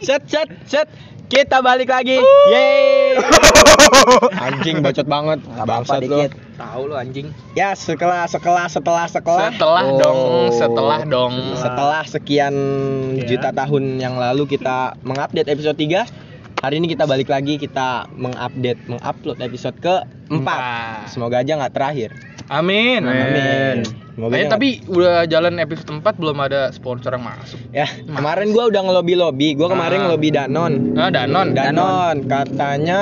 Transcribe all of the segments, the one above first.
Set set set. Kita balik lagi. Yeay. Anjing bacot banget. Bangsat lu. Tahu lu anjing. Ya, setelah setelah setelah setelah Setelah Oh. dong, setelah dong. setelah sekian Ya. juta tahun yang lalu kita mengupdate episode 3 Hari ini kita balik lagi kita mengupdate, mengupload episode ke 4 Empat. Semoga aja nggak terakhir. Amin. Amin. Semoga Semoga Ayah, tapi udah jalan episode 4 belum ada sponsor yang masuk. Ya, Mas. kemarin gua udah ngelobi-lobi. Gua ah. kemarin nah. ngelobi Danon. Nah, Danon. Danon. Danon. Katanya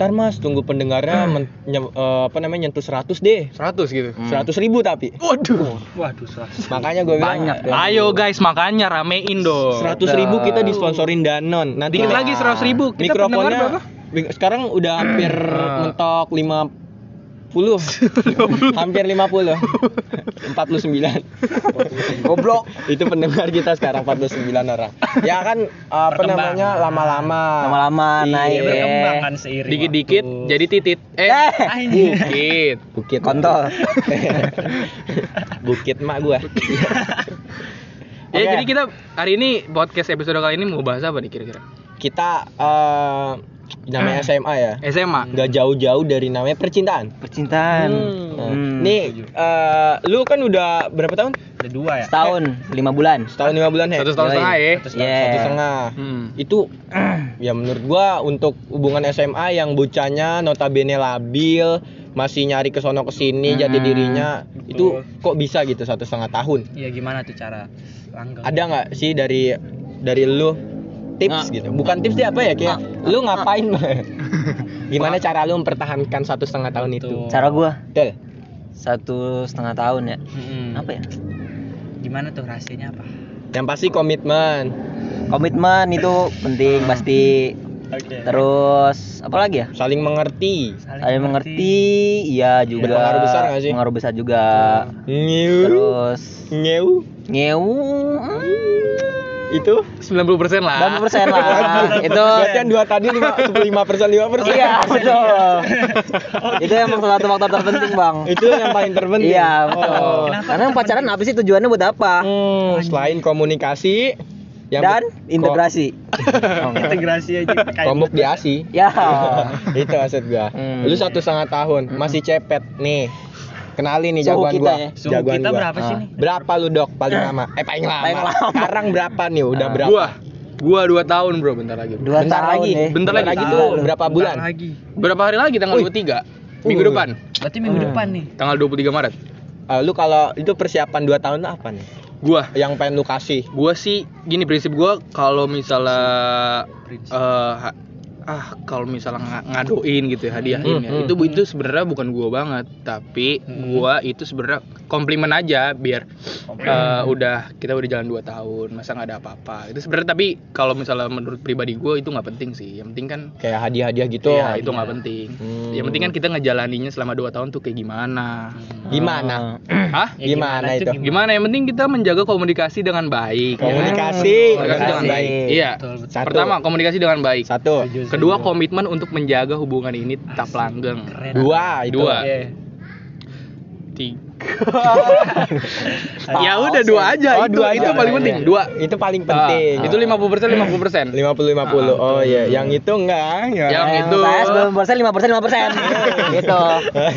Ntar mas, tunggu pendengarnya ah. men, nye, uh, eh, apa namanya nyentuh 100 deh. 100 gitu. Hmm. 100 ribu tapi. Waduh. Waduh 100. Makanya gue bilang banyak. Ya. Ayo guys, makanya ramein dong. 100 ribu kita disponsorin Danon. Nanti Dikit kita, lagi 100 ribu. Kita mikrofonnya sekarang udah hampir ah. mentok 5 puluh. Hampir 50 49 goblok. Itu pendengar kita sekarang 49 orang. Ya kan apa namanya lama-lama. Lama-lama iya. naik. Iya, berkembang kan dikit-dikit jadi titit. Eh, eh. bukit. Bukit kontol. Bukit mak gua. Ya okay. jadi kita hari ini podcast episode kali ini mau bahas apa nih kira-kira? Kita uh, namanya SMA ya SMA. nggak jauh-jauh dari namanya percintaan Percintaan. Nah, Hmm. nih eh, lu kan udah berapa tahun Ada dua ya? Setahun, lima bulan. setahun lima bulan ya Satu tahun setengah ya. Satu setengah. Yeah. satu setengah Hmm. itu ya menurut gua untuk hubungan SMA yang bocahnya notabene labil masih nyari ke sono ke sini jati Hmm. dirinya itu kok bisa gitu satu setengah tahun Iya gimana tuh cara langgeng? ada nggak sih dari dari lu tips Nah. gitu bukan tips dia apa ya kayak lu ngapain gimana cara lu mempertahankan satu setengah tahun itu. Cara gua Betul. satu setengah tahun ya. Mm-mm. Apa ya? Gimana tuh rahasianya apa? yang pasti komitmen Komitmen itu penting pasti. Oke. Terus apa lagi ya? saling mengerti Saling mengerti, iya juga. Berpengaruh besar nggak sih? Pengaruh besar juga. Ngew. Terus Ngew. ngew. Itu 90% lah. 80% lah. itu berarti yang dua tadi lima lima persen lima persen Iya, betul. itu emang salah satu faktor terpenting, Bang. itu yang paling terpenting Iya, betul. Oh. Karena pacaran apa sih tujuannya buat apa? Hmm, selain komunikasi yang Dan integrasi. Oh. Integrasi aja kayak komuk di ASI Ya. itu maksud gua Hmm. lu satu setengah tahun masih cepet nih kenali nih jagoan kita gua ya. Suhu jagoan kita gua berapa sih Ah. nih? berapa lu dok paling lama eh paling lama, Paling lama. sekarang berapa nih udah Ah. berapa Gua gua 2 tahun, Bro, bentar lagi. Bro. Dua bentar tahun lagi ya. Bentar lagi. lagi tuh berapa Bentar bulan lagi. Berapa hari lagi tanggal Wih. 23? Minggu Uh. depan. Berarti minggu Hmm. depan nih. Tanggal 23 Maret. Eh, lu kalau itu persiapan dua tahun tuh apa nih Gua yang pengen lu kasih gua sih gini prinsip gua kalau misalnya Prinsip. eh, ha- ah kalau misalnya nga- ngadoin gitu ya hadiahin ya Hmm, hmm, itu itu sebenarnya bukan gua banget tapi Hmm. gua itu sebenarnya komplimen aja biar eh, udah kita udah jalan 2 tahun masa nggak ada apa-apa itu sebenarnya tapi kalau misalnya menurut pribadi gua itu nggak penting sih yang penting kan kayak hadiah-hadiah gitu Iya, itu nggak penting. Hmm. Yang penting kan kita ngejalaninya selama 2 tahun tuh kayak gimana. gimana Hah? Ya, gimana, itu Gimana? Yang penting kita menjaga komunikasi dengan baik. ya kan? komunikasi Komunikasi dengan baik. Iya. Betul, betul. Satu. Pertama, komunikasi dengan baik. satu Setuju, Kedua, setuju. komitmen untuk menjaga hubungan ini tetap langgeng. Keren. dua itu Dua. Iya. Tiga. ya udah dua aja. Oh, itu dua itu paling Iya, penting. iya. Dua. itu paling Ah, penting itu 50% 50%. 50 50 oh iya yang itu enggak ya Yang Yang itu. saya 90 persen, 5 persen, 5 persen. gitu.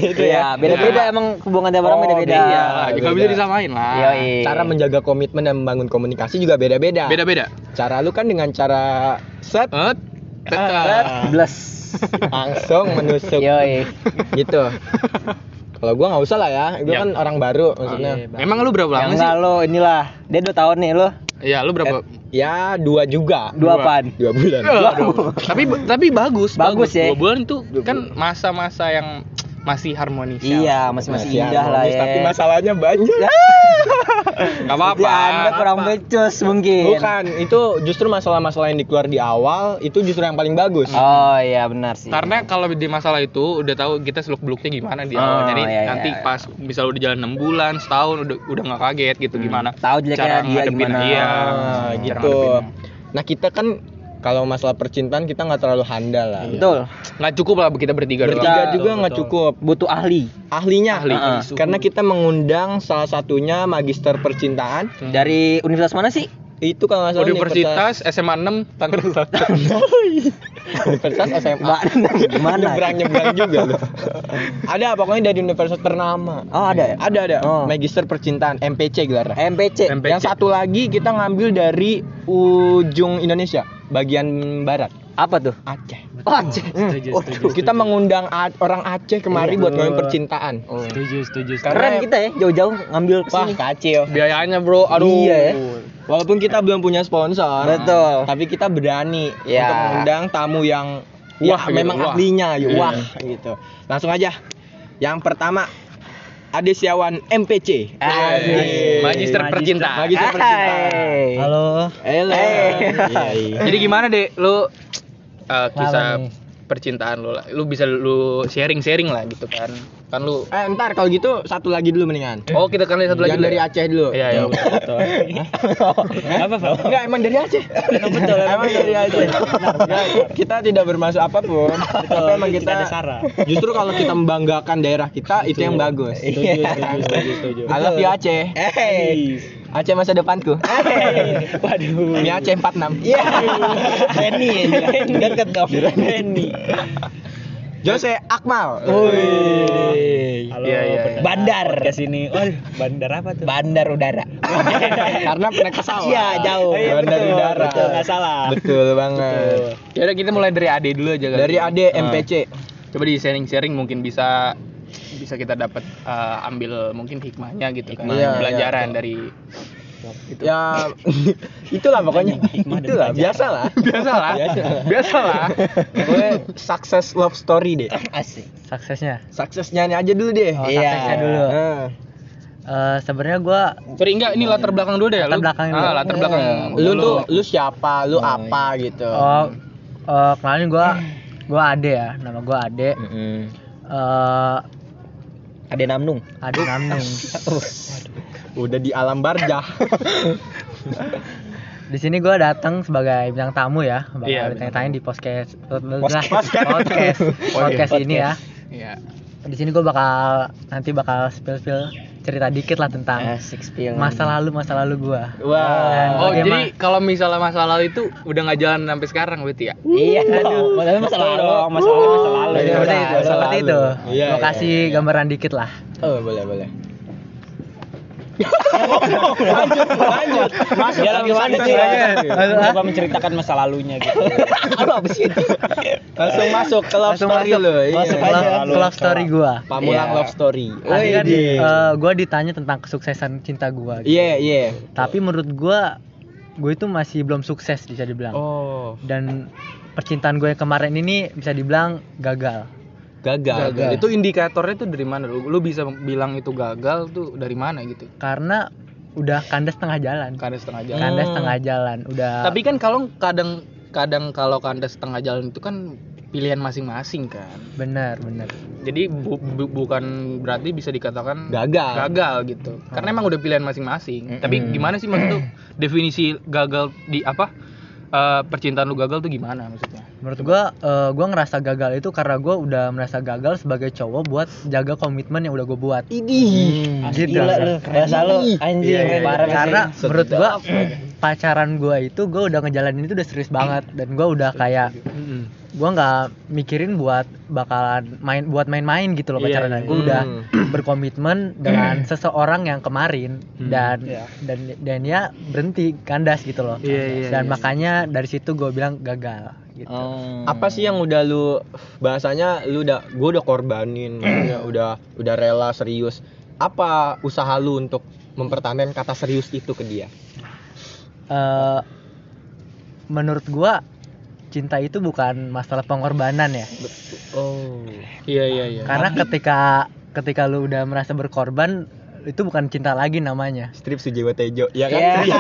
Itu Iya, ya. beda-beda emang hubungan tiap orang Oh, beda-beda. Iya, beda. nggak bisa disamain lah. Yoi. cara menjaga komitmen dan membangun komunikasi juga beda-beda Beda-beda. cara lu kan dengan cara set Ah. Bless. langsung menusuk Yoi. gitu kalau gua nggak usah lah ya gua Ya. kan orang baru maksudnya Iya, Bang. Emang lu berapa lama Yang sih? enggak lo inilah. Dia 2 tahun nih lo. Iya, lu berapa? ya dua juga Dua apaan? dua bulan Aduh. tapi tapi bagus, Bagus ya. Dua bulan itu kan masa-masa yang masih harmonis. ya. Iya, masih masih Masih indah lah harmonis, ya. tapi masalahnya banyak Gak apa-apa. Berarti Anda kurang becus mungkin. bukan itu justru masalah-masalah yang dikeluar di awal itu justru yang paling bagus Oh iya benar sih. Karena kalau di masalah itu udah tahu kita seluk beluknya gimana di awal. Oh, Jadi iya, iya, nanti iya. pas misal udah jalan 6 bulan, setahun udah udah nggak kaget gitu gimana. Tahu jeleknya dia gimana. Iya, cara gitu nah kita kan kalau masalah percintaan kita nggak terlalu handal lah Betul. Nggak cukup lah kita bertiga, doang. bertiga Betul, juga nggak cukup Butuh ahli ahlinya Ahli. Heeh. karena kita mengundang salah satunya magister percintaan dari universitas mana sih? itu kalau nggak salah Universitas SMA 6 Tangerang Selatan. Universitas SMA. Gimana? nyebrang nyebrang juga loh. ada pokoknya dari universitas ternama. Oh, ada ya? Ada ada. Oh. Magister Percintaan MPC gelar. MPC. MPC. Yang satu lagi kita ngambil dari ujung Indonesia, bagian barat, Apa tuh? Aceh. Aceh. Setuju, Oh, setuju. Kita mengundang A- orang Aceh kemari buat ngomongin percintaan. Setuju, setuju. setuju. Karena- Keren kita ya, jauh-jauh ngambil Wah, ke sini. kacil. Biayanya, Bro. Aduh. Iya ya. Walaupun kita belum punya sponsor, Betul. tapi kita berani Ya. untuk mengundang tamu yang wah Wah, gitu, memang wah. ahlinya, ya, Iya. wah gitu. Langsung aja. Yang pertama Ade Siawan MPC. Asik. Magister Percintaan. Magister Percintaan. Hai. Halo. Halo. Jadi gimana, Dek? Lu uh, kisah? Percintaan lu lah. Lu bisa lu sharing-sharing lah gitu kan. Kan lu Eh, ntar kalau gitu satu lagi dulu mendingan. Oh, kita kan satu lagi Yang dari ya? Aceh dulu. Iya, iya. betul. Apa, Pak? Enggak, emang dari Aceh. betul, emang dari Aceh. Kita tidak bermaksud apa pun. Tapi emang kita. Justru kalau kita membanggakan daerah kita itu yang bagus. Setuju, setuju, setuju, setuju. I love you Aceh. Aceh masa depanku. Waduh. Ini Aceh 46. Iya. Reni Dekat dong. Reni. Jose Akmal. Halo, Iya, iya, iya. Bandar. Podcast ini. Waduh, bandar apa tuh? Bandar udara. Karena naik pesawat. Iya, jauh. Oh, iya, Bandar betul, udara. betul, nggak salah. Betul banget. Ya udah kita mulai dari AD dulu aja kali. Dari Ade MPC. Coba di sharing-sharing mungkin bisa bisa kita dapat uh, ambil mungkin hikmahnya gitu kan. Iya, Pelajaran iya. dari itu. Ya itulah pokoknya. Hikmah Itulah pelajaran. biasa lah. biasa lah. biasa lah. Pokoknya success love story deh. Asik. Suksesnya. Suksesnya aja dulu deh. Oh, Iya. suksesnya dulu. Nah, Eh sebenarnya gua Sorry enggak ini latar belakang dulu deh ya. Latar belakang dulu. Ah, latar belakang. lu tuh lu siapa? Lu apa gitu? oh eh, kenalin gua gua Ade ya. Nama gua Ade. Eh Ada Namnung. Ade Namnung. Udah di alam barjah. Di sini gua datang sebagai bintang tamu ya, bakal Iya, ditanya-tanya di podcast Podcast. podcast podcast ini ya. Iya. Di sini gua bakal nanti bakal spill spill cerita dikit lah tentang Asik spill. masa lalu masa lalu gua. Wah. Oh, jadi kalau misalnya masalah itu udah nggak jalan sampai sekarang berarti ya? Iya dong. Tapi masa lalu. Masa lalu masa lalu. Iya, seperti masa itu, seperti lalu. itu. Iya, Gua iya, kasih gambaran dikit lah. Oh, boleh, boleh. Lanjut, lanjut. Masuk Dia lagi mana sih? Apa menceritakan masa lalunya gitu. apa sih? Langsung masuk ke love Langsung story masuk. lo. Iya. Masuk Ke aja. love, ke love story gua. Pamulang Iya. love story. Tadi kan eh, gua ditanya tentang kesuksesan cinta gua. gitu. Iya, iya. Tapi menurut gua gue itu masih belum sukses bisa dibilang. Oh, Dan percintaan gue yang kemarin ini bisa dibilang gagal. Gagal. Gagal. Itu indikatornya tuh dari mana? Lu, lu bisa bilang itu gagal tuh dari mana gitu? Karena udah kandas tengah jalan. Kandas setengah jalan. Kandas Hmm. tengah jalan. Udah Tapi kan kalau kadang kadang kalau kandas setengah jalan itu kan pilihan masing-masing kan. benar, benar. Jadi bu- bu- bukan berarti bisa dikatakan Gagal. gagal gitu. Karena emang udah pilihan masing-masing. Tapi gimana sih maksud tuh definisi gagal di apa? Eh, percintaan lu gagal tuh gimana maksudnya? Menurut gua eh, gua ngerasa gagal itu karena gua udah merasa gagal sebagai cowok buat jaga komitmen yang udah gue buat. Idih. Gitu. Gila lu. Bahasa lu anjing Iya, iya. parah karena menurut gua pacaran gua itu gua udah ngejalanin itu udah serius banget dan gua udah kayak gua nggak mikirin buat bakalan main buat main-main gitu loh Iya, pacaran iya. gua udah Hmm. berkomitmen dengan seseorang yang kemarin dan Iya. dan dan ya berhenti kandas gitu loh Iya, iya, dan iya. makanya dari situ gue bilang gagal gitu Oh. Apa sih yang udah lu bahasanya lu udah gua udah korbanin, maksudnya udah udah rela serius. Apa usaha lu untuk mempertahankan kata serius itu ke dia? Eh, menurut gua cinta itu bukan masalah pengorbanan ya Oh. Iya iya iya. karena ketika ketika lu udah merasa berkorban itu bukan cinta lagi namanya Strip Sujiwa Tejo, ya kan? Iya.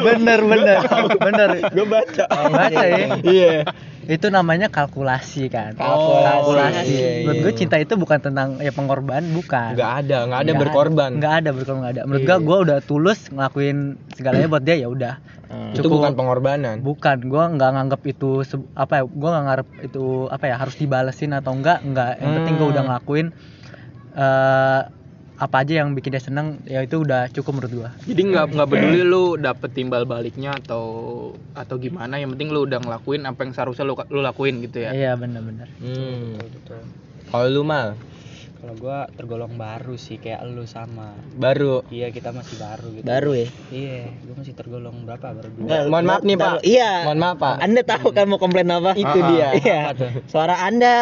bener bener bener Gue baca. baca ya Iya. Itu namanya kalkulasi kan Kalkulasi. kalkulasi Iya, menurut iya. gue cinta itu bukan tentang ya pengorbanan bukan Nggak ada, nggak ada Nggak berkorban. nggak ada berkorban nggak ada menurut Iya. gue gue udah tulus ngelakuin segalanya buat dia ya udah Hmm. Itu bukan pengorbanan. bukan gue nggak nganggap itu apa ya gue nggak ngarep itu apa ya harus dibalesin atau enggak enggak yang penting gue Hmm. udah ngelakuin eh apa aja yang bikin dia seneng ya itu udah cukup menurut gua Jadi nggak nggak peduli lu dapet timbal baliknya atau atau gimana, yang penting lu udah ngelakuin apa yang seharusnya lu, lu lakuin gitu ya. iya bener-bener Hmm. Kalau lu mal Kalau gua tergolong baru sih kayak lu sama. baru. Iya, kita masih baru gitu. Baru ya? Iya, gua masih tergolong berapa? Baru dua. Enggak, Mohon maaf nih, Pak. Iya. Mohon maaf Pak. Anda tahu kan mau komplain apa? Itu Ah, dia. Iya. Suara Anda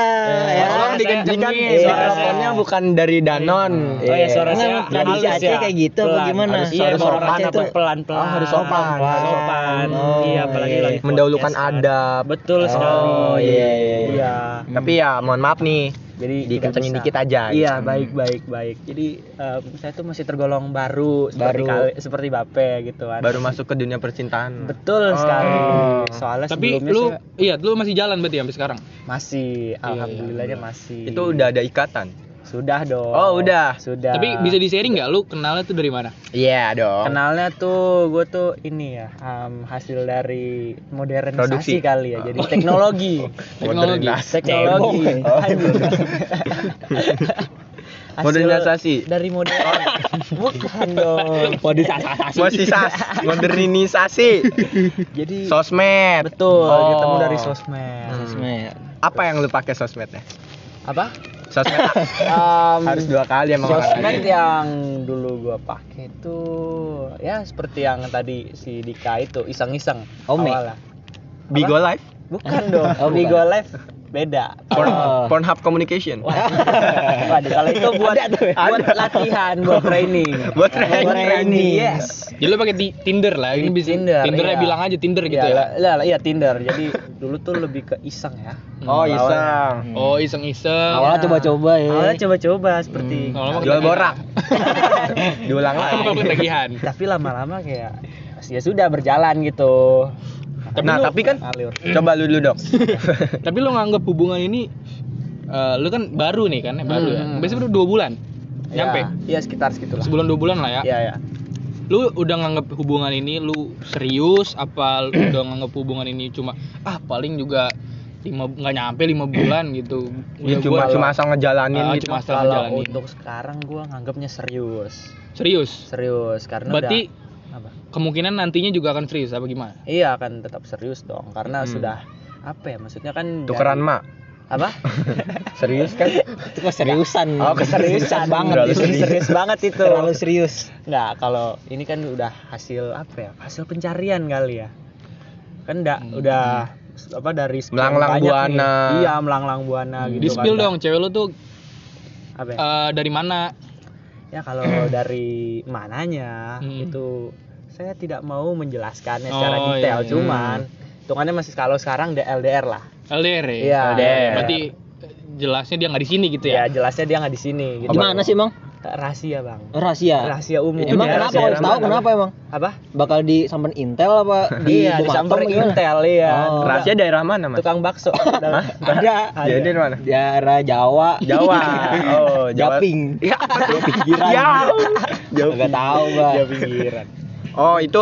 ya. tolong dikencengin Iya. bukan dari Danon. Oh ya, suara saya tradisi Aceh kayak gitu Pelan. Harus, Iya, iya, sopan apa? tuh pelan-pelan. Oh, harus sopan. Sopan. Oh, iya, apalagi iya. lagi Mendahulukan kan. adab. Betul Oh, sekali. iya, iya, iya. Iya. Tapi ya mohon maaf nih. Jadi Dikencengin dikit aja. Iya, gitu. baik baik baik. Jadi em, saya tuh masih tergolong baru seperti Baru. kali, seperti Bape gitu kan. Baru masuk ke dunia percintaan. Betul Oh. sekali. Soalnya Tapi sebelumnya lu saya iya lu masih jalan berarti sampai sekarang. masih alhamdulillahnya masih. Itu udah ada ikatan. Sudah dong. Oh, udah. Sudah. Tapi bisa di sharing nggak lu kenalnya tuh dari mana? Iya dong. Kenalnya tuh gue tuh ini ya em, hasil dari modernisasi Produksi. kali ya. Jadi teknologi. Teknologi. Modernisasi. teknologi. Oh. Anjir. Hasil Modernisasi. dari modern. Bukan dong. Modernisasi. Modernisasi. Jadi Sosmed. betul Oh. ketemu dari sosmed. Hmm. Sosmed. Apa yang lu pakai sosmednya? Apa? Sosmed Em, harus dua kali emang sosmed yang dulu gua pakai itu ya seperti yang tadi si Dika itu iseng-iseng Ome. awalnya. Bigo Live. Bukan dong. Oh. Bigo Live beda. Porn, Oh. Pornhub Communication. Waduh, kalau itu buat buat latihan, buat training. Buat training. Yes. Jadi lu pakai ti- Tinder lah. Ini bisa Tinder, Tindernya iya. bilang aja Tinder gitu Iya, ya. lah- iya Tinder. Jadi dulu tuh lebih ke iseng ya. Oh, Awalnya. iseng. Oh, iseng-iseng. Awalnya coba-coba ya. Awalnya coba-coba seperti Hmm. Jual borak. Diulang lagi. ketagihan. tapi lama-lama kayak ya sudah berjalan gitu. Nah, lu- tapi kan Alur. coba lu dulu dong. Tapi lu nganggap hubungan ini eh, lu kan baru nih kan, baru ya. Hmm. Biasanya udah dua bulan. Ya, Nyampe. Iya sekitar segitulah. Sebulan dua bulan lah ya. Iya ya. Lu udah nganggap hubungan ini lu serius apa lu udah nganggap hubungan ini cuma ah paling juga lima nggak nyampe lima bulan gitu. Ya, cuma gua- cuma asal ngejalanin Ah, gitu. cuma asal Kalau ngejalanin. untuk sekarang gua nganggapnya serius. serius. Serius karena Berarti udah? Kemungkinan nantinya juga akan serius apa gimana? Iya akan tetap serius dong karena Hmm. sudah apa ya maksudnya kan Tukeran dari- mak. apa Serius kan? Itu keseriusan. oh keseriusan banget itu. serius. serius banget itu Terlalu serius. nggak kalau ini kan udah hasil apa ya hasil pencarian kali ya kan udah Hmm. udah apa dari Melanglang banyak nih. buana. iya melanglang buana gitu Di spill kan. dong, cewek lu tuh apa ya? eh, dari mana? ya kalau dari mananya Hmm. itu saya tidak mau menjelaskannya Oh, secara detail iya. cuman hitungannya masih kalau sekarang LDR lah LDR ya? Iya, LDR. LDR. Berarti jelasnya dia nggak di sini gitu ya ya? jelasnya dia nggak di sini gitu Di mana sih, Mang? rahasia bang Rahasia. rahasia umum Itu Emang daerah- kenapa kalau daerah tahu kenapa emang? apa Bakal disamperin Intel apa di iya disamperin? Intel iya Oh. Rahasia daerah mana, Mas? tukang bakso ada Ada. Jadi mana? Daerah Jawa. Jawa. Oh, Jawa. Japing. Ya. Jawa pinggiran. Jauh. Gak tahu, Bang. Jauh pinggiran Oh, itu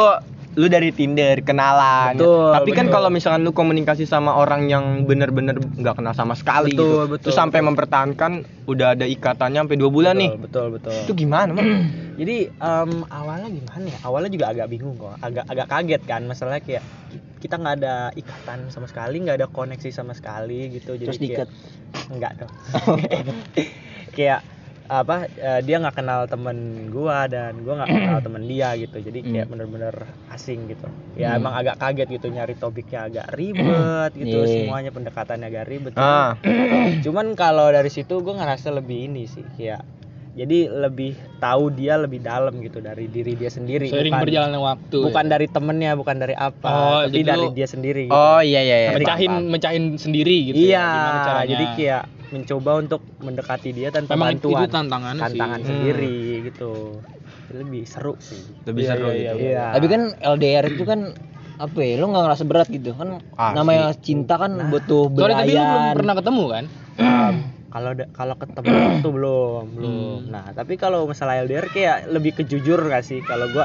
lu dari Tinder kenalan. Betul, Tapi kan betul. kalau misalkan lu komunikasi sama orang yang bener-bener nggak kenal sama sekali Betul, gitu, betul, terus sampai mempertahankan udah ada ikatannya sampai dua bulan nih. betul betul Itu gimana, Bang? jadi em, awalnya gimana ya awalnya juga agak bingung kok agak agak kaget kan masalahnya kayak kita nggak ada ikatan sama sekali nggak ada koneksi sama sekali gitu jadi Terus kayak diikat. enggak dong kayak apa eh, dia nggak kenal temen gua dan gua nggak kenal temen dia gitu jadi kayak Hmm. bener-bener asing gitu ya Hmm. emang agak kaget gitu nyari topiknya agak ribet gitu Iya. semuanya pendekatannya agak ribet Ah, cuman kalau dari situ gue ngerasa lebih ini sih kayak jadi lebih tahu dia lebih dalam gitu dari diri dia sendiri Seiring bukan berjalannya waktu. bukan dari temennya bukan dari apa Oh, tapi dari lu- dia sendiri gitu. oh iya iya iya. mecahin paham. mecahin sendiri gitu. iya ya, gimana caranya. jadi kayak mencoba untuk mendekati dia tanpa Memang itu bantuan sih. tantangan Hmm. sendiri gitu lebih seru sih Lebih Iya, seru iya, gitu. iya Tapi kan LDR itu kan apa ya? Lu nggak ngerasa berat gitu kan? Asli. Namanya cinta kan Nah. butuh Sorry tapi lu belum pernah ketemu kan? Um, kalau kalau ketemu tuh belum belum Hmm. nah tapi kalau masalah LDR kayak lebih kejujur gak sih kalau gua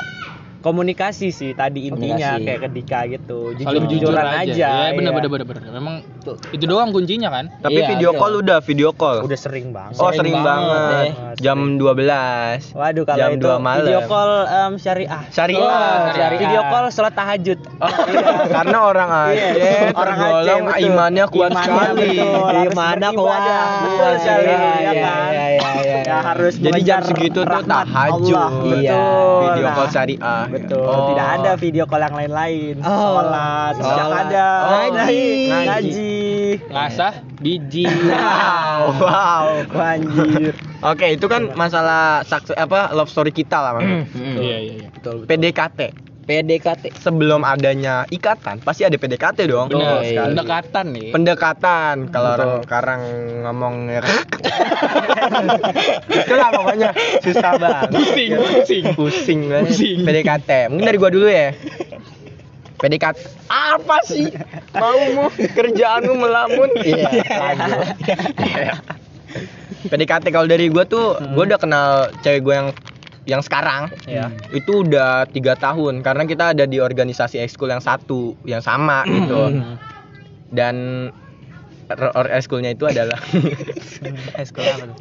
komunikasi sih tadi intinya Komunikasi. kayak ke Dika gitu saling jujur jujur-jujuran aja, aja ya bener iya. bener bener bener memang itu doang kuncinya kan Tapi Iya, video call udah video call. udah sering banget oh, sering sering banget, banget. eh. Jam 12. Waduh kalau Jam itu 2 malam. video call em, syariah. Syariah. Wah, Syariah. Video call sholat tahajud. Oh, karena orang Iya, Aceh orang Aceh, betul. imannya kuat Imannya sekali. beribadah. kuat. Betul sekali, Iya, ya iya, kan? iya, iya, iya. Ya harus Jadi jam segitu tuh tahajud. Iya. Betul. Video call syariah. Betul. Oh. Tidak ada video call yang lain-lain. Oh. Sholat, Sholat. ada. Oh, ngaji. ngaji. ngasah biji Wow. wow. Wah, Anjir. Oke, itu kan masalah sukses apa love story kita lah, Bang. iya iya iya Betul. PDKT. PDKT. Sebelum adanya ikatan, pasti ada PDKT dong. bener iya. pendekatan nih Pendekatan kalau orang sekarang ngomong Itulah pokoknya susah banget. pusing pusing Pusing. Pusing. PDKT. Mungkin dari gua dulu ya. PDKT apa sih? Maumu kerjaanmu melamun? Iya. Iya. PDKT kalau dari gua tuh, gua udah kenal cewek gua yang yang sekarang Ya. itu udah tiga tahun karena kita ada di organisasi ekskul yang satu yang sama gitu dan ro- or- ekskulnya itu adalah Eskul apa tuh?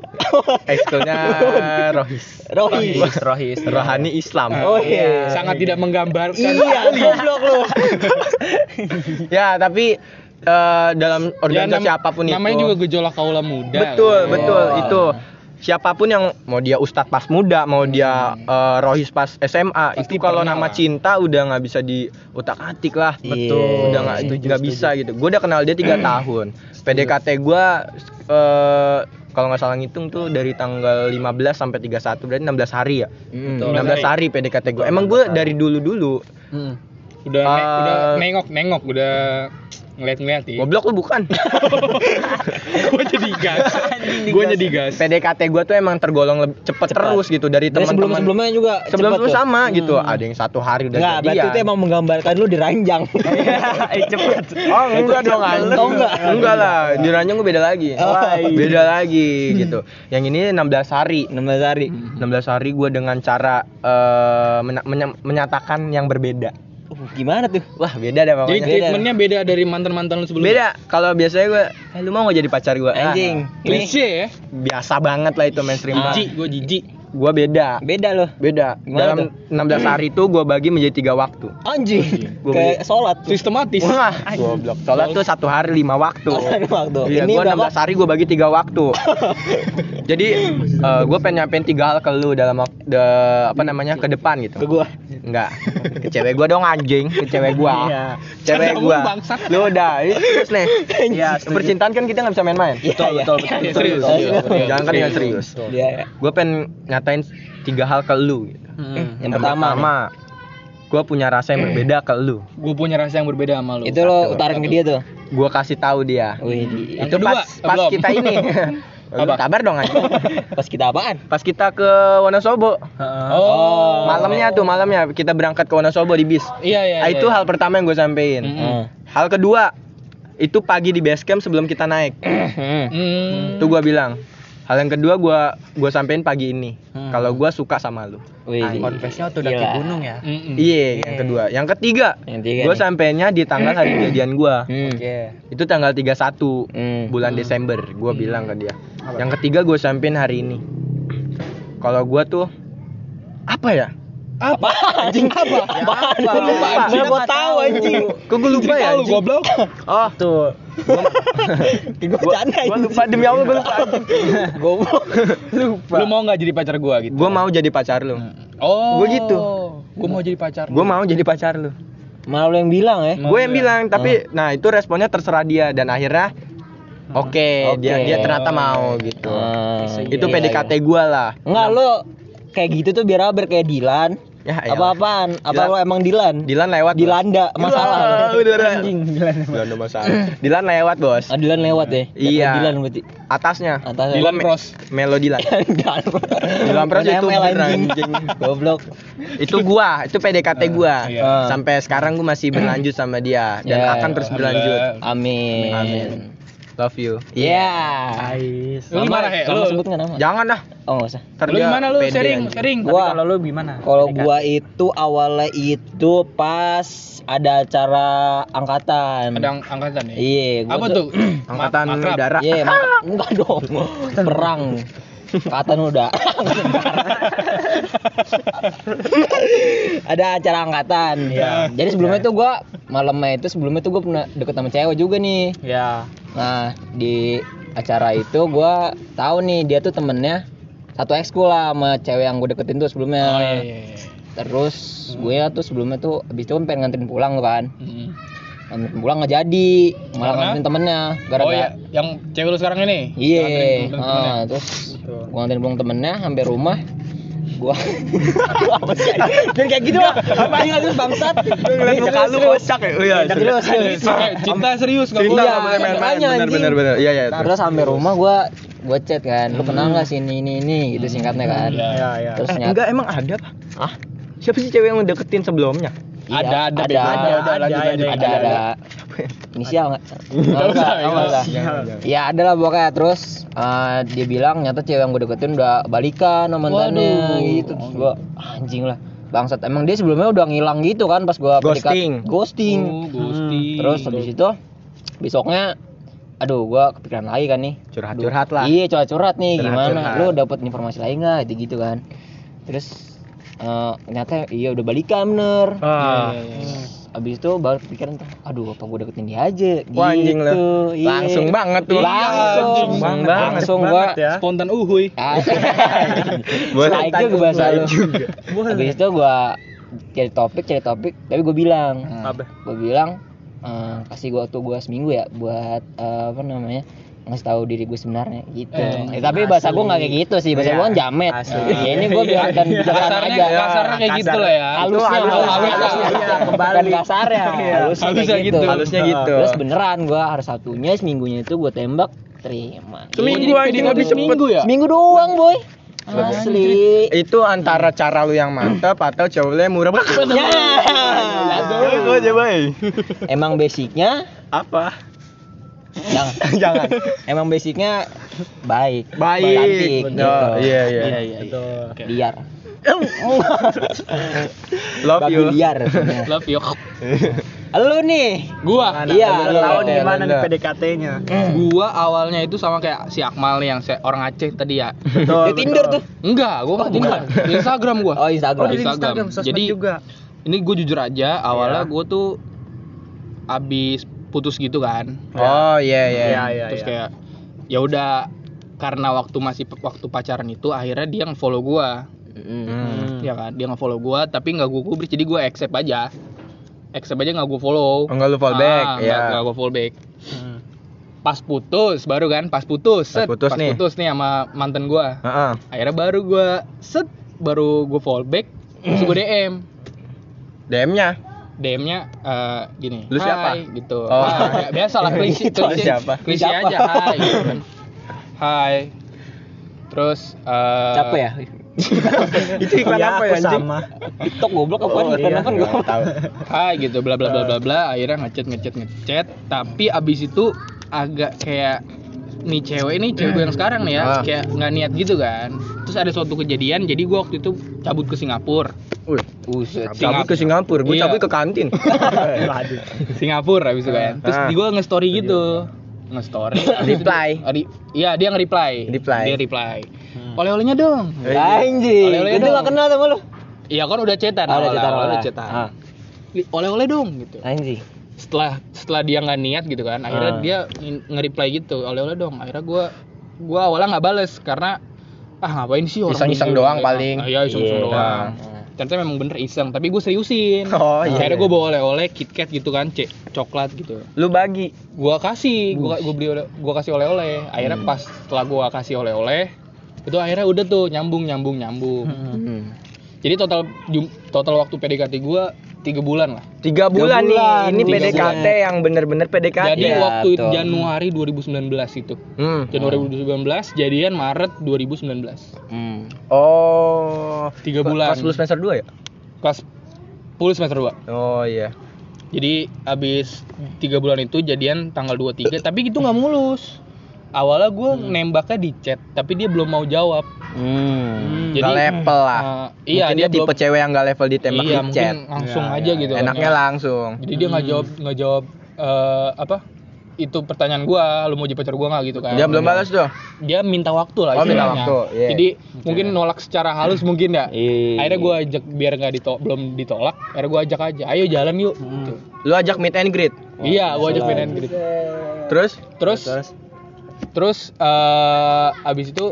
ekskulnya rohis Rohis. Rohis. rohani Islam Oh iya. sangat tidak menggambarkan Iya, goblok lu. ya tapi eh, dalam organisasi Ya, nam- apa pun itu namanya juga gejolak kaula muda betul kan? betul Oh. itu siapa pun yang mau dia ustadz pas muda mau dia eh, rohis pas SMA Pasti itu kalau nama lah. cinta udah nggak bisa diutak atik lah Betul. udah nggak nggak bisa gitu. Gue udah kenal dia tiga tahun. PDKT gue eh, kalau nggak salah ngitung tuh dari tanggal 15 sampai 31 berarti 16 hari ya? Hmm. Betul. 16 hari. PDKT gue emang gue dari dulu dulu. Hmm. udah ne- Eh, udah nengok nengok udah ngeliat-ngeliat ya goblok lu bukan? Gue jadi gas gue jadi gas PDKT gue tuh emang tergolong lebih cepet, terus gitu dari Dan sebelum teman-teman sebelumnya juga sebelum cepet tuh. sama gitu ada yang satu hari udah Enggak, berarti itu emang menggambarkan lu diranjang. Eh cepet. Oh enggak dong. Oh, enggak. Enggak lah, di ranjang gue beda lagi. Oh, iya. Beda lagi gitu. Yang ini 16 hari. 16 hari. 16 hari gue dengan cara eh, mena- menya- menyatakan yang berbeda. Uh, gimana tuh? Wah, beda deh jadi pokoknya. treatmentnya beda dari mantan mantan lu sebelumnya Beda. Kalau biasanya gue, eh lu mau gak jadi pacar gue? Anjing. klise ya biasa banget lah itu mainstream jijik gue jijik Gue beda. Beda loh. Beda. Gimana Dalam 16 hari itu gue bagi menjadi tiga waktu. Anjing. Gua Kayak sholat tuh. sistematis Wah, goblok. Sholat tuh satu hari lima waktu. Sholat waktu. Iya, Ini gua berapa? 16 hari gue bagi tiga waktu. Jadi eh, gue pengen nyampein tiga hal ke lu dalam de- apa namanya ke depan gitu. Ke gua. Enggak. Ke cewek gua dong anjing, ke cewek gua. Iya. Cewek Kamu gua. bangsat. Lu udah, terus nih. Iya. Percintaan kan kita nggak bisa main-main. Betul, betul, betul. Iya, serius. Jangan kan dengan serius. Iya. Gue pengen nyatain tiga hal ke lu gitu. Hmm. Yang pertama, gue punya rasa yang berbeda ke lu. gue punya rasa yang berbeda sama lu itu lo utarin ke dia tuh. Gue kasih tahu dia. Wih. Itu kedua, pas, eh, pas belum. kita ini. Apa? kabar dong anjing. Pas kita apaan? Pas kita ke Wonosobo. oh Malamnya tuh, malamnya kita berangkat ke Wonosobo di bis. iya iya Ah, iya. itu hal pertama yang gue sampein. Mm. Hmm. Hal kedua, itu pagi di base camp sebelum kita naik. Hmm. Hmm. Itu gue bilang. Hal yang kedua gua gua sampein pagi ini. Hmm. Kalau gua suka sama lu. Confessnya waktu daki Gila. gunung ya. Iya, yang kedua. Yang ketiga, Yang tiga gua nih. sampainya di tanggal hari kejadian gua. Hmm. Oke. Itu tanggal 31 Hmm. bulan Desember. Gua bilang ke dia. Yang ketiga gua sampein hari ini. Kalau gua tuh apa ya? Apa? Anjing apa? Apa? Gua lupa. Apa? Mana gua tahu anjing. Kok gua lupa ya? Lu anjing? goblok. Oh, Tuh. Gua gua, bercanda gua anjing. lupa demi Allah gua lupa. Goblok. Lupa. Lu mau nggak jadi pacar gua gitu? Gua mau jadi pacar lu. Oh. Gua gitu. Gua mau jadi pacar. Gua mau jadi pacar lu. Malah lu yang bilang ya. Mau Gue yang ya? bilang, tapi nah itu responnya terserah dia dan akhirnya oke, Oke. dia dia ternyata mau gitu. Ah, itu iya, PDKT iya. gua lah. Enggak lu kayak gitu tuh biar aber kayak Dilan. Ya, elah. Apa-apaan? Apa Dilan- lu emang Dilan? Dilan lewat. Bos. Dilanda masalah. Udah udah. Anjing Dilan. Dilanda masalah. Dilan lewat, Bos. Ah, Dilan lewat deh. Iya. Dilan berarti. Atasnya. Atasnya. Dilan Gua me- Pros. Melo Dilan. Dilan. Pros itu anjing. Goblok. itu gua, itu PDKT gua. iya. Ah. Sampai sekarang gua masih berlanjut sama dia dan Ya, akan terus berlanjut. Amin. Amin. Love you. Iya. Ais. Lu gimana, He? Lu- sebut nama? Jangan dah. Oh nggak usah. Ntar Lu gimana lu sharing, aja. sharing. Gua- kalau lu gimana? Kalau gua itu awalnya itu pas ada acara angkatan. Ada ang- angkatan ya? Iya, gua Apa tuh? Angkatan udara. Iya, mak- enggak dong. Perang. Angkatan udah. ada acara angkatan. Iya. Jadi sebelumnya tuh gua malamnya itu sebelumnya tuh gua pernah deket sama cewek juga nih. Ya. Nah, di acara itu gua tahu nih dia tuh temennya satu ekskul lah sama cewek yang gue deketin tuh sebelumnya. Oh iya iya. iya. Terus gue tuh sebelumnya tuh abis itu kan pengen nganterin pulang kan. Mm. Nganterin pulang nggak jadi, malah nganterin temennya. Oh Gara-gara iya, yang cewek lu sekarang ini? Iya, Nganterin temen-temennya. ah, terus gua nganterin pulang temennya sampai rumah. Gua apa sih? Jangan kayak gitu lah. Apa sih terus bangsat? Ngeliat Nih, muka lu kocak ya. Iya. Serius. Cinta serius gak Cinta makanya, Bener anjing. bener bener. Iya iya. Terus sampai rumah gua gua chat kan, lu kenal nggak sih ini ini ini gitu singkatnya kan. Iya. Ya, ya. Terus Eh, enggak emang ada pak? ah Siapa sih cewek yang deketin sebelumnya? Iya, Ada, ada, ada. Ada, ada, ada, ada ada inisial nggak? Ya ada lah pokoknya. Terus eh, dia bilang nyata cewek yang gue deketin udah balikan sama mantannya. Gitu terus gua anjing lah. Bangsat emang dia sebelumnya udah ngilang gitu kan pas PDKT. Ghosting. ghosting. Oh, ghosting. terus habis itu besoknya aduh gua kepikiran lagi kan nih. Curhat-curhat lah. iya curhat-curhat nih Curhat-curhat. gimana? Lu dapat informasi lain nggak? Gitu gitu kan. Terus eh, ternyata iya udah balikan bener Ah. Iya, iya, iya. Abis itu baru kepikiran tuh, aduh apa gue deketin dia aja Wah, anjing gitu. lu. Iya. Langsung banget tuh. Langsung, Iya, anjing. langsung, Banget. langsung gua ya. Spontan uhuy. Ah, Boleh. Strike juga bahasa lu. Habis itu gua cari topik, cari topik, tapi gue bilang, Apa? gue bilang eh, kasih gua waktu gua seminggu ya buat eh, apa namanya ngasih tahu diri gue sebenarnya gitu. Eh, Eh, tapi bahasa gua nggak kayak gitu sih, bahasa Iya, gua kan jamet. asli. Ya, ini gua biar dan bijaksana Kasarnya, aja. kasarnya kayak gitu lah ya. Halusnya, Itu halus, halus, halus, halus, halus. iya, bukan kasarnya, Iya. halusnya Halusnya gitu. gitu. Halusnya gitu. Terus beneran gua hari Sabtunya seminggunya itu gua tembak terima. Seminggu anjing PDKT lebih cepet. seminggu ya? Seminggu doang, boy. Asli. Itu antara cara lu yang mantap atau cowok lu yang murah banget. Ya. Aja. Emang basicnya Apa? Jangan. Jangan. Emang basicnya baik. Baik. Cantik, Oh, gitu. iya iya. Iya, iya, iya. Betul. Liar. Love Babi you. liar. sebenarnya. Love you. Lu nih. Gua, Iya, Lu tahu Oke, nih gimana nih Nanda. PDKT-nya? gua awalnya itu sama kayak si Akmal nih yang se- orang Aceh tadi ya. Betul. Di Tinder tuh. Enggak, gua nggak Tinder. Instagram gua. Oh, Instagram. Oh, di Instagram. Instagram, Jadi, juga. Ini gue jujur aja, awalnya Iya. gua tuh abis putus gitu kan. Oh iya iya. Iya, iya, Terus iya. kayak ya udah karena waktu masih waktu pacaran itu akhirnya dia nge-follow gua. Hmm. Ya kan, dia nge-follow gua tapi nggak gua kubris jadi gua accept aja. Accept aja nggak gua follow. Oh, nggak lu follow back, Ah, ya. nggak- gua follow back. Hmm. Pas putus baru kan, pas putus. Pas set, putus nih. putus nih sama mantan gua. Heeh. Akhirnya baru gua set baru gua follow back terus gua DM. DM-nya. DM-nya eh, gini. Lu siapa? "Hai," gitu. Oh. Hai, biasa lah klise, Itu klise, siapa? klise aja hai gitu kan. Hai. Terus eh Capek ya? Itu iklan Iya, apa ya anjing? sama. TikTok goblok apaan? Oh, iya. apaan gua? Tahu. Hai gitu bla bla bla bla bla akhirnya ngechat ngechat ngechat tapi abis itu agak kayak nih cewek ini cewek gue yang sekarang nih ya Ah. kayak nggak niat gitu kan terus ada suatu kejadian jadi gue waktu itu cabut ke Singapura Wih, Buset. cabut ke Singapura, gue Iya. cabut ke kantin. Singapura abis itu kan terus Ah. di gue nge-story gitu nge-story Reply. Adi- iya dia nge-reply Reply. dia reply oleh-olehnya dong Anjing. Oleh-oleh Itu gak kenal sama lu. iya kan udah cetan Ah, udah cetan, udah cetan oleh-oleh dong gitu Anjing. setelah setelah dia nggak niat gitu kan akhirnya Ah. dia nge-reply gitu oleh-oleh dong akhirnya gua gua awalnya nggak bales karena ah ngapain sih orang Iseng-iseng doang paling. iya iseng-iseng Iya. doang ternyata memang bener iseng tapi gue seriusin Oh, iya. akhirnya gue bawa oleh-oleh KitKat gitu kan cek coklat gitu Lu bagi. gua kasih gua gua beli gua kasih oleh-oleh akhirnya pas setelah gua kasih oleh-oleh itu akhirnya udah tuh nyambung nyambung nyambung Hmm. jadi total total waktu PDKT gua tiga bulan lah Tiga bulan, bulan, nih. Ini tiga PDKT yang bener-bener PDKT. jadi Iya, waktu betul. Januari 2019 itu Hmm. Januari 2019 jadian Maret 2019 Hmm. Oh. Tiga Kelas bulan. 10 semester 2 ya? kelas 10 semester 2 Oh iya. Jadi abis tiga bulan itu jadian tanggal 23 tapi itu nggak mulus. Awalnya gue nembaknya di chat tapi dia belum mau jawab. Hmm. Jadi Nggak level lah. eh, iya Mungkin dia, tipe belum. cewek yang gak level ditembak Iya di chat. langsung Iya, aja iya, gitu. Enaknya langsung. Jadi dia nggak jawab nggak jawab eh, apa? Itu pertanyaan gua, lu mau jadi pacar gua nggak gitu kan? Dia belum balas tuh. Dia minta waktu lah Oh, minta waktu, iya. Jadi mungkin nolak secara halus mungkin ya. Iya. Akhirnya gua ajak biar nggak ditolak belum ditolak. Akhirnya gua ajak aja, ayo jalan yuk. Gitu. Lu ajak meet and greet. Iya, gua ajak pindahin gitu. Terus Terus terus eh abis itu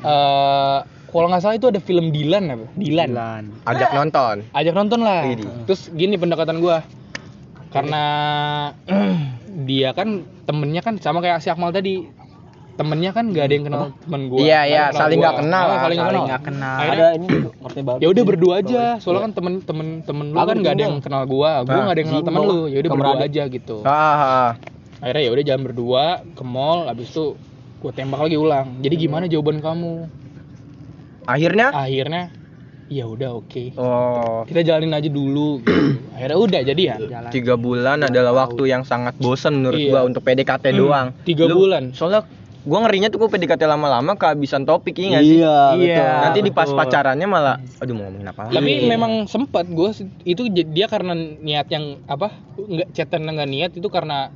eh kalau nggak salah itu ada film Dilan apa? Dilan. Bulan. ajak nonton. Ajak nonton lah. Widih. Terus gini pendekatan gua. Karena dia kan temennya kan sama kayak si Akmal tadi. Temennya kan gak ada yang kenal temen gua. Iya, iya, saling nggak kenal Ah, lah, saling nggak Saling kenal. nggak kenal. Akhirnya- Ada ini ya udah berdua aja soalnya kan temen temen temen lu Ah, kan nggak ada yang kenal gua gua Ah, nggak ada yang kenal temen lu ya udah berdua aja gitu Ah, ah, ah. Akhirnya ya udah jalan berdua ke mall abis itu gua tembak lagi ulang jadi gimana jawaban kamu Akhirnya akhirnya ya udah oke oh kita jalanin aja dulu gitu. akhirnya udah jadi ya Jalan. tiga bulan adalah waktu yang sangat bosen menurut Iya. gua untuk PDKT Hmm, doang. tiga Lu- bulan. Soalnya gua ngerinya tuh gua PDKT lama-lama kehabisan topik iya nggak sih? Iya, Iya. betul. Nanti di pas pacarannya malah aduh mau ngomongin apa lagi? tapi Iya. memang sempat gue itu dia karena niat yang apa nggak chatan nggak niat itu karena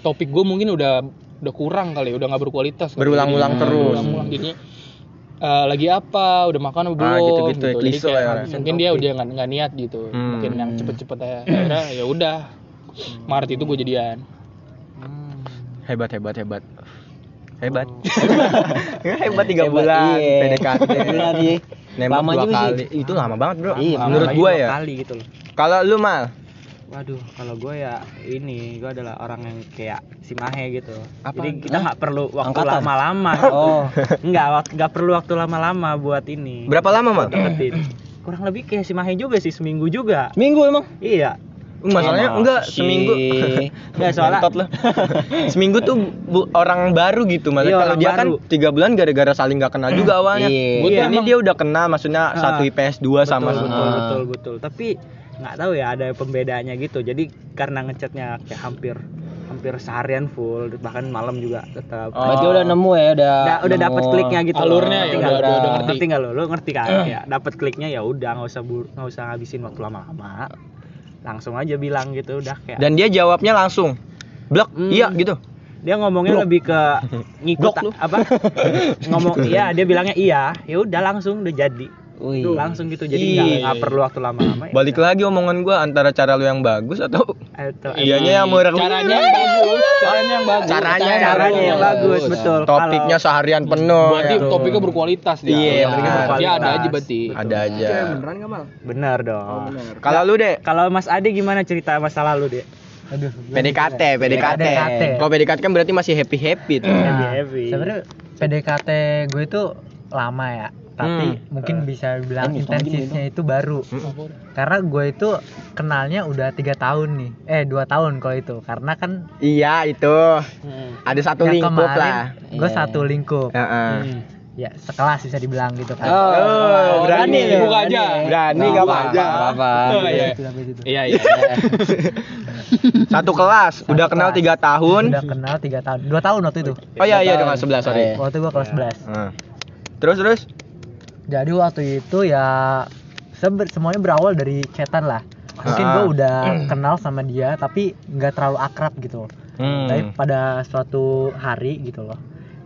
topik gue mungkin udah udah kurang kali udah nggak berkualitas kali. Berulang-ulang Jadi, terus. berulang-ulang. jadinya eh, lagi apa udah makan apa belum Ah, gitu-gitu ya, Jadi klise kayak ya. mungkin dia udah nggak nggak niat gitu Hmm. mungkin yang cepet-cepet aja akhirnya ya udah Maret itu gue jadian Hmm. hebat hebat hebat hebat hebat tiga bulan iya. PDKT iya. nembak Lama dua juga sih. kali itu lama banget bro Iya, menurut dua ya kali gitu loh kalau lu mal Waduh, kalau gue ya ini, gue adalah orang yang kayak si Mahe gitu. Apa? Jadi kita nggak perlu waktu Angkatan? lama-lama. Oh. Nggak, wak- nggak perlu waktu lama-lama buat ini. berapa lama mal Deketin. Kurang lebih kayak si Mahe juga sih, seminggu juga. Minggu emang. Iya. masalahnya Sama enggak si- seminggu Nggak, soalnya- Ngentot lu. seminggu tuh bu- orang baru gitu malah Iya, kalau orang dia baru. kan tiga bulan gara-gara saling nggak kenal juga awalnya Iya. Gua tuh Iya, ini emang. dia udah kenal maksudnya Ah. satu IPS 2 sama betul, betul, Ah. betul, betul. Tapi nggak tahu ya ada pembedanya gitu. Jadi karena ngechatnya kayak hampir hampir seharian full, bahkan malam juga tetap. Oh. Berarti udah nemu ya, udah. udah udah dapet kliknya gitu Alurnya loh. ya Ngerti udah- udah- udah ngerti. ngerti nggak lo lu ngerti kan ya dapet kliknya ya udah nggak usah nggak usah ngabisin waktu lama-lama langsung aja bilang gitu udah kayak dan dia jawabnya langsung blok Hmm. iya gitu dia ngomongnya Blok. lebih ke ngikut Blok apa ngomong iya dia bilangnya iya ya udah langsung udah jadi Wih. langsung gitu jadi nggak nggak perlu waktu lama-lama ya. Balik lagi omongan gua antara cara lu yang bagus atau Atau- yang mau caranya yang bagus. Caranya yang bagus. Caranya yang caranya yang bagus. betul. Topiknya Kalau- seharian penuh berarti ya. topiknya berkualitas dia. Iya, berkualitas. Dia ada aja berarti. Ada aja. bener dong. Kalau lu deh kalau Mas Ade gimana cerita masa lalu deh Aduh. PDKT PDKT PDKT. kalau PDKT kan berarti masih happy happy tuh Happy Nah, happy. sebenarnya PDKT gue itu lama ya tapi Hmm. mungkin bisa bilang Kan, sama gini intensifnya itu baru karena gue itu kenalnya udah tiga tahun nih eh dua tahun kalau itu karena kan iya itu Hmm. ada satu yang lingkup kemarin lah gue Iya. satu lingkup Heeh. Hmm. ya sekelas bisa dibilang gitu kan Oh, berani berani, lu. buka aja. Berani Nggak gak apa-apa, aja. nggak apa-apa. Oh, iya. Sampai situ. iya iya Satu kelas, Satu udah kenal tiga tahun. udah kenal tiga tahun dua tahun waktu itu Oh iya iya dengan sebelas sorry. Iya. waktu gue kelas Ya. 11 Heeh. Terus terus. jadi waktu itu ya semuanya berawal dari chatan lah mungkin Ah. gue udah kenal sama dia tapi nggak terlalu akrab gitu Hmm. tapi pada suatu hari gitu loh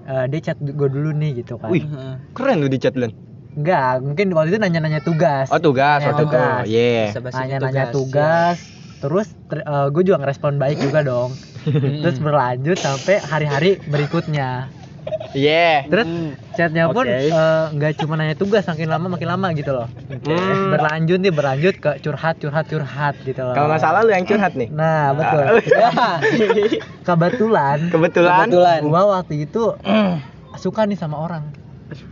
eh, dia chat gue dulu nih gitu kan Wih, keren lu di chat Len. Enggak, mungkin waktu itu nanya-nanya tugas Oh tugas, Nanya oh tugas. Iya. nanya-nanya tugas terus gue juga ngerespon baik juga dong terus berlanjut sampai hari-hari berikutnya Iya. terus chatnya pun eh, nggak cuma nanya tugas makin lama makin lama gitu loh Hmm. berlanjut nih berlanjut ke curhat curhat curhat gitu loh Kalau nggak salah lu yang curhat nih. nah betul kebetulan Kebetulan. Kebetulan. gua waktu itu suka nih sama orang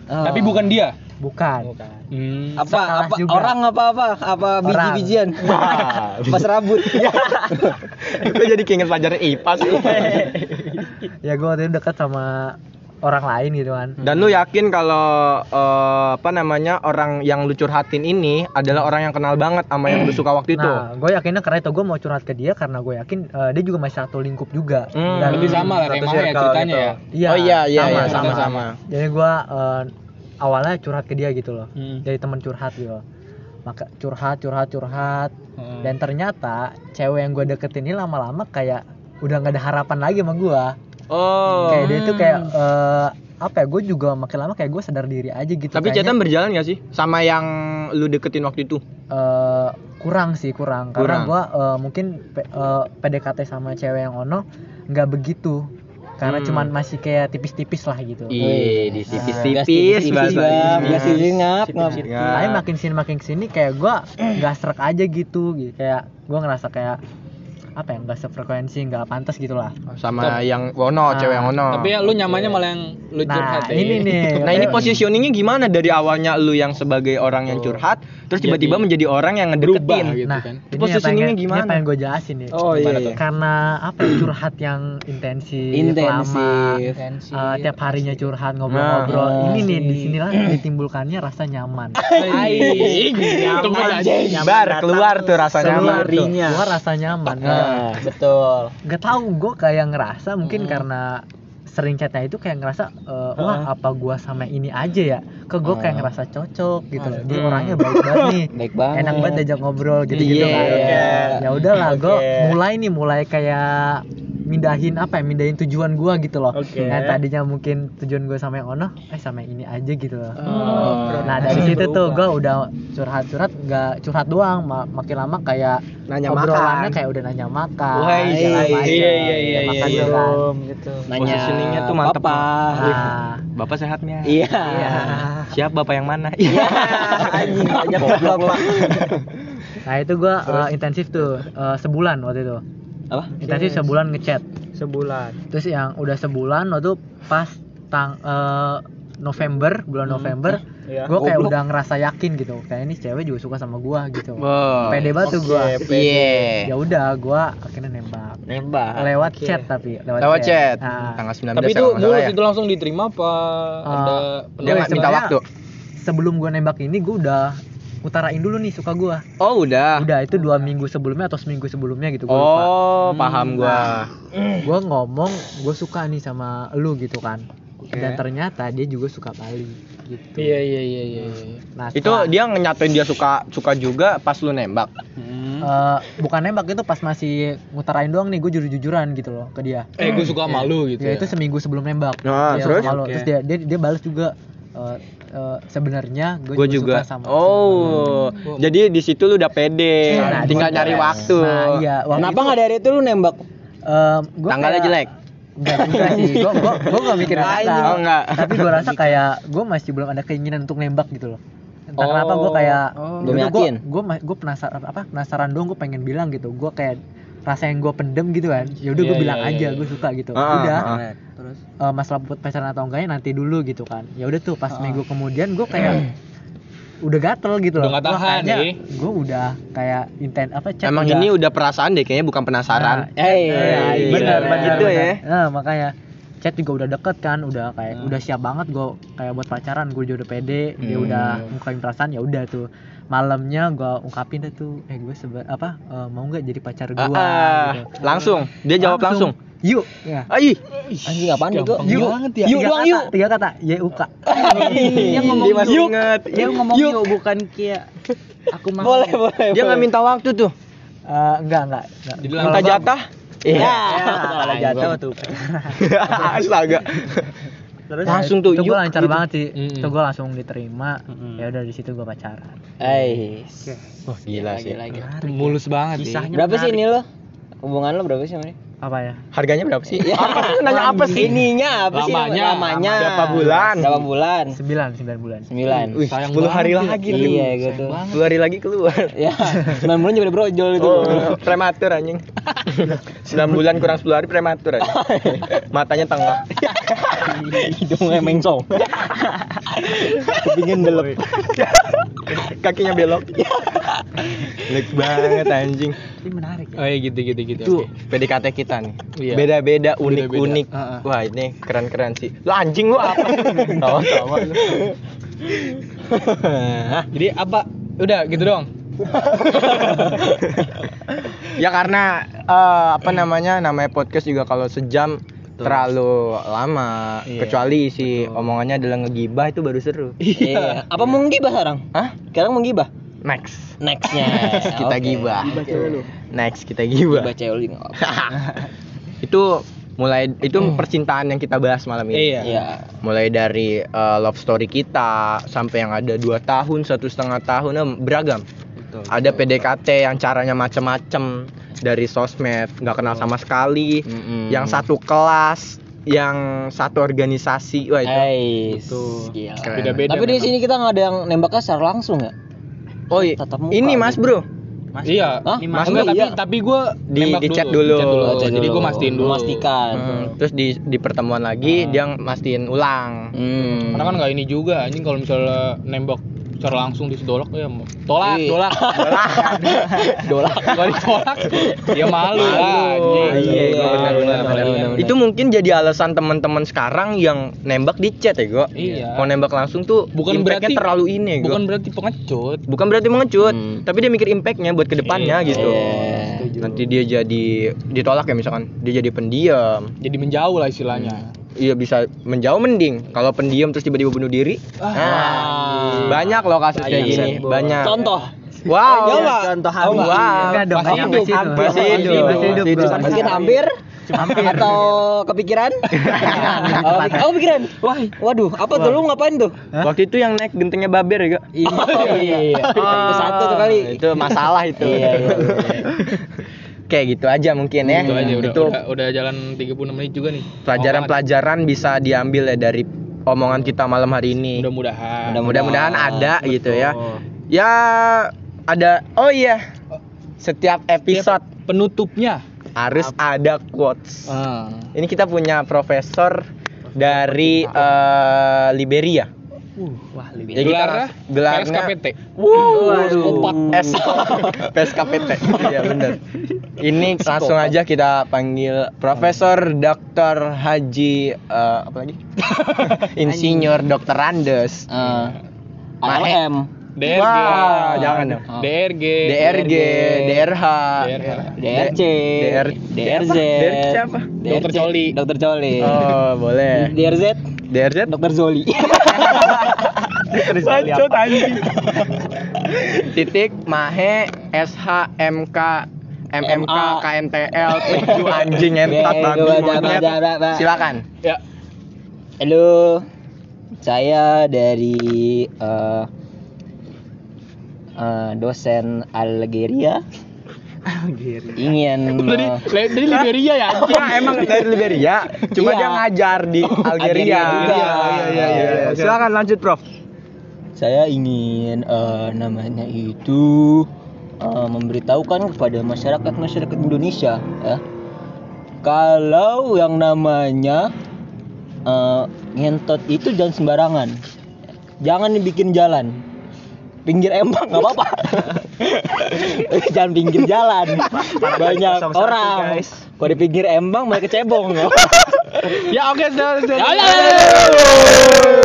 Oh. tapi bukan dia bukan Hmm. apa apa juga. orang apa apa apa biji bijian pas rambut Lu jadi keinget pelajaran IPA sih. ya gue waktu itu dekat sama orang lain gitu kan Dan lu yakin kalau eh, apa namanya orang yang lu curhatin ini adalah orang yang kenal banget sama yang lu suka waktu itu. Nah, gue yakinnya karena itu gue mau curhat ke dia karena gue yakin eh, dia juga masih satu lingkup juga. Hmm. Dan Berarti sama lah kayak Maya circle ceritanya gitu. ya. Iya, oh iya iya sama, iya, sama. sama-sama. Jadi gue eh, awalnya curhat ke dia gitu loh. Hmm. Jadi teman curhat gitu. loh. Maka curhat, curhat, curhat. Hmm. Dan ternyata cewek yang gue deketin ini lama-lama kayak udah nggak ada harapan lagi sama gue. Oh. Kayak dia tuh kayak eh, apa ya? Gue juga makin lama kayak gue sadar diri aja gitu. Tapi Kayaknya, chatan berjalan gak sih sama yang lu deketin waktu itu? eh, kurang sih kurang karena Kurang. gua eh, mungkin P- eh, PDKT sama cewek yang ono nggak begitu karena Hmm. cuman masih kayak tipis-tipis lah gitu. Wih, di tipis-tipis, tipis bahasa ngap ngap. Tapi makin sini makin sini kayak gua nggak serak aja gitu, gitu. Kayak gua ngerasa kayak apa ya nggak sefrekuensi nggak pantas gitu lah. Sama yang Wono, Ah, cewek yang Wono. Tapi ya lu nyamannya malah yang lu Nah curhat ya. ini nih. Nah ini positioningnya gimana dari awalnya lu yang sebagai orang yang curhat, terus tiba-tiba Jadi menjadi orang yang berubah ngedeketin. gitu Nah, kan. ini Positioningnya pengen, gimana? Ini pengen gue jelasin nih. Oh iya. Gimana iya. Karena apa ya, curhat yang intensif, Intensif. lama, eh, tiap harinya curhat ngobrol-ngobrol. Nah, ini nih di sinilah ditimbulkannya rasa nyaman. Tunggu aja. Bar keluar tuh rasa nyaman. tuh, keluar rasa nyaman. Nah, betul. Gak tau gue kayak ngerasa mungkin karena sering chatnya itu kayak ngerasa eh, wah apa gua sama ini aja ya ke gue kayak ngerasa cocok gitu loh dia orangnya baik banget nih Baik banget. enak banget diajak ngobrol gitu gitu Iya. kan ya udahlah gue Oke. mulai nih mulai kayak mindahin apa ya mindahin tujuan gua gitu loh Oke. yang tadinya mungkin tujuan gue sama yang ono eh sama yang ini aja gitu loh Oh, nah dari situ tuh gue udah curhat curhat nggak curhat doang ma- makin lama kayak Nanya obrolannya makan. kayak udah nanya makan Wah, iya, iya, macam. iya, iya, iya, makan iya. juga. gitu. Nanya Positioningnya tuh mantep. Papa. Nah, Bapak sehatnya? Iya. Iya. Siap bapak yang mana? Iya. Anjing banyak goblok Pak. nah itu gue intensif tuh eh, sebulan waktu itu Apa? intensif sebulan ngechat Sebulan. terus yang udah sebulan waktu pas tang eh, November bulan November Iya. gue kayak Goblok. udah ngerasa yakin gitu kayak ini cewek juga suka sama gue gitu Wow. pede banget tuh gue Iya. ya udah gue akhirnya nembak Nembak. lewat oke. chat tapi lewat, Lewat chat. Nah, Tanggal 19 Tapi itu mulus ya. itu langsung diterima apa Ah, ada Dia nggak minta sebenarnya waktu. sebelum gue nembak ini gue udah utarain dulu nih suka gue Oh udah. udah itu dua minggu sebelumnya atau seminggu sebelumnya gitu gue lupa Oh paham gua. gue ngomong gue suka nih sama lu gitu kan dan ternyata dia juga suka Bali gitu Iya iya iya iya. iya. nah Itu setelah- dia nyatain dia suka suka juga pas lu nembak. Hmm. Eh, bukan nembak itu pas masih ngutarain doang nih gue jujur jujuran gitu loh ke dia Eh gue suka sama lu gitu. ya Ya, itu seminggu sebelum nembak Nah, Dia terus? Oke. terus dia dia dia balas juga eh, eh, sebenarnya gue juga, juga. suka sama Oh. Jadi di situ lu udah pede. Nah, Tinggal nyari waktu. nah iya waktu Kenapa nggak dari itu lu nembak? eh, gua Tanggalnya kayak- jelek. Enggak juga sih, gue gue gue gak mikirin tanggal. Oh, enggak. Tapi gue rasa kayak gue masih belum ada keinginan untuk nembak gitu loh. Entah Oh, kenapa gue kayak oh. Belum gue yakin? gue gue penasaran apa penasaran dong gue pengen bilang gitu. Gue kayak rasa yang gue pendem gitu kan. Ya udah gue Iya, bilang iya, aja iya. gue suka gitu. Ah, udah. ah, Terus eh, masalah buat pacaran atau enggaknya nanti dulu gitu kan. Ya udah tuh pas minggu kemudian gue kayak udah gatel gitu loh. Udah tahan, nih. Gue udah kayak intent apa chat Emang udah- ini udah perasaan deh kayaknya bukan penasaran. Nah, Eh, Iya, iya, benar, iya. benar, Gitu benar. ya. Nah, makanya chat juga udah deket kan, udah kayak Hmm. udah siap banget gue kayak buat pacaran, gue juga udah pede, dia Hmm. udah ngungkapin perasaan ya udah tuh malamnya gue ungkapin deh tuh, eh gue seba apa eh, mau nggak jadi pacar gue? Ah, ah. langsung. Dia jawab langsung. Yuk, ya. Aih. Anjing apaan itu? Yuk, banget ya. Yuk tiga doang kata, yuk. Tiga kata, Y U K. Dia ngomong dia masih inget. Dia ngomong yuk, bukan kayak aku mau. Boleh, boleh. Dia nggak minta waktu tuh. Eh, enggak, enggak. enggak. Minta jatah. Iya. Ya, kalau jatuh tuh. Astaga. Terus Langsung ya, tuh, itu gue lancar gitu. banget sih. Mm-mm. Itu gue langsung diterima. Mm-mm. Ya udah di situ gue pacaran. Eh. Wah, gila sih. Gila, gila. Mulus banget sih. Berapa sih ini lo? Hubungan lo berapa sih sama dia? Apa ya? Harganya berapa sih? Apa sih? Nanya apa sih? Ininya apa sih? Lamanya. Lamanya. Berapa bulan? Berapa bulan? Sembilan, sembilan bulan. Sembilan. Wih, Sayang 10 hari lagi tuh. Iya gitu. 10 hari lagi keluar. Ya, 9 bulan juga udah brojol itu. Oh, prematur anjing. 9 bulan kurang 10 hari prematur anjing. Matanya tengah. Hidungnya mengsong. Kepingin belok. Kakinya belok. Leg banget anjing. Ini menarik. Oh iya gitu gitu gitu. Itu oke. PDKT kita nih. Iya. Beda-beda, Beda-beda. unik-unik. Heeh. Wah, ini keren-keren sih. Lu anjing lu apa? Tawa-tawa lu. Jadi apa? Udah gitu dong. ya karena eh, apa namanya? Namanya podcast juga kalau sejam terlalu lama. Iya, Kecuali si omongannya adalah ngegibah itu baru seru. Iya. Apa mau ngibah sekarang? Hah? Sekarang mau ngibah? Next. Nextnya kita Oke. gibah. Next kita gibah. Cewek apa-apa. itu mulai itu percintaan yang kita bahas malam ini. Iya. Iya. mulai dari uh, love story kita sampai yang ada dua tahun satu setengah tahun eh, beragam ada PDKT yang caranya macem-macem dari sosmed nggak kenal sama sekali Mm-mm. yang satu kelas yang satu organisasi wah itu Ais. Beda-beda. Tapi di sini kita nggak ada yang nembaknya secara langsung ya? Oh i- Tatap muka ini gitu. mas bro Mas, Iya. Hah? Mas, Mas, tapi iya. tapi gue Di- di chat dulu. Oh, Jadi jadi gue mastiin dulu. Memastikan. Hmm, terus di di pertemuan lagi dia mastiin ulang Hmm. Karena kan nggak ini juga anjing kalau misalnya nembak secara langsung disedolak ya tolak Iya. dolak Dolak. kalau ditolak dia malu lah. Iya, Iya. Itu mungkin jadi alasan teman-teman sekarang yang nembak di chat ya, Go. Iya. Kalau nembak langsung tuh Bukan impact-nya berarti- terlalu ini, Go. bukan berarti pengecut Bukan berarti mengecut, Hmm. tapi dia mikir impact-nya buat ke depannya Iya. gitu. Iya. Nanti dia jadi ditolak ya misalkan, dia jadi pendiam. jadi menjauh lah istilahnya Iya bisa menjauh mending. Kalau pendiam terus tiba-tiba bunuh diri. Ah. nah, banyak loh kasus kayak Banyak, gini, banyak. Contoh. Wow. Iya, contoh Oh, wow. Enggak dong, Masih hidup. masih hidup. Masih hidup. Masih hidup, hampir Hampir. atau kepikiran? oh, oh, kepikiran. Wah, waduh, apa tuh lu ngapain tuh? Waktu itu yang naik gentengnya baber ya, Go? Iya. Itu satu tuh kali. Itu masalah itu. Iya, iya, Kayak gitu aja mungkin ya. itu aja udah, Itu udah udah jalan 36 menit juga nih pelajaran-pelajaran bisa diambil ya dari omongan kita malam hari ini. mudah-mudahan Mudah-mudahan ada gitu ya. Betul. Ya ada oh iya. Setiap episode penutupnya harus ada quotes. Ah. Ini kita punya profesor dari eh, Liberia. Uh, wah. Ya, kita gelarnya PSKPT Wow, Psikopat. S PSKPT. Iya benar. Ini langsung aja kita panggil Profesor Dr. Haji eh, apa lagi? Insinyur Dr. Andes. Eh, Mahe. ALM. DRG Wah, jangan dong. DRG DRG, DRH. DRC, DR DRZ, DRC siapa? Dokter Coli. Dokter Coli. Oh, boleh. DRZ, DRZ Dokter Zoli. Bacot anjing. Titik Mahe SH MK MMK. KNTL itu anjing entot Bego, babi baca, monyet. Silakan. ya Halo, saya dari eh, eh, dosen Algeria ingin dari me- dari Liberia ya Wah, emang dari Liberia, cuma Iya. dia ngajar di Algeria. Algeria juga. Iya, iya, iya, iya. Silakan lanjut, Prof. saya ingin eh, namanya itu eh, memberitahukan kepada masyarakat masyarakat Indonesia ya. Kalau yang namanya eh, ngentot itu jangan sembarangan. Jangan dibikin jalan. Pinggir emang nggak apa-apa. Jangan pinggir jalan. Banyak 01, orang. guys. kalau di pinggir emang mereka cebong. Ya oke sudah sudah Halo.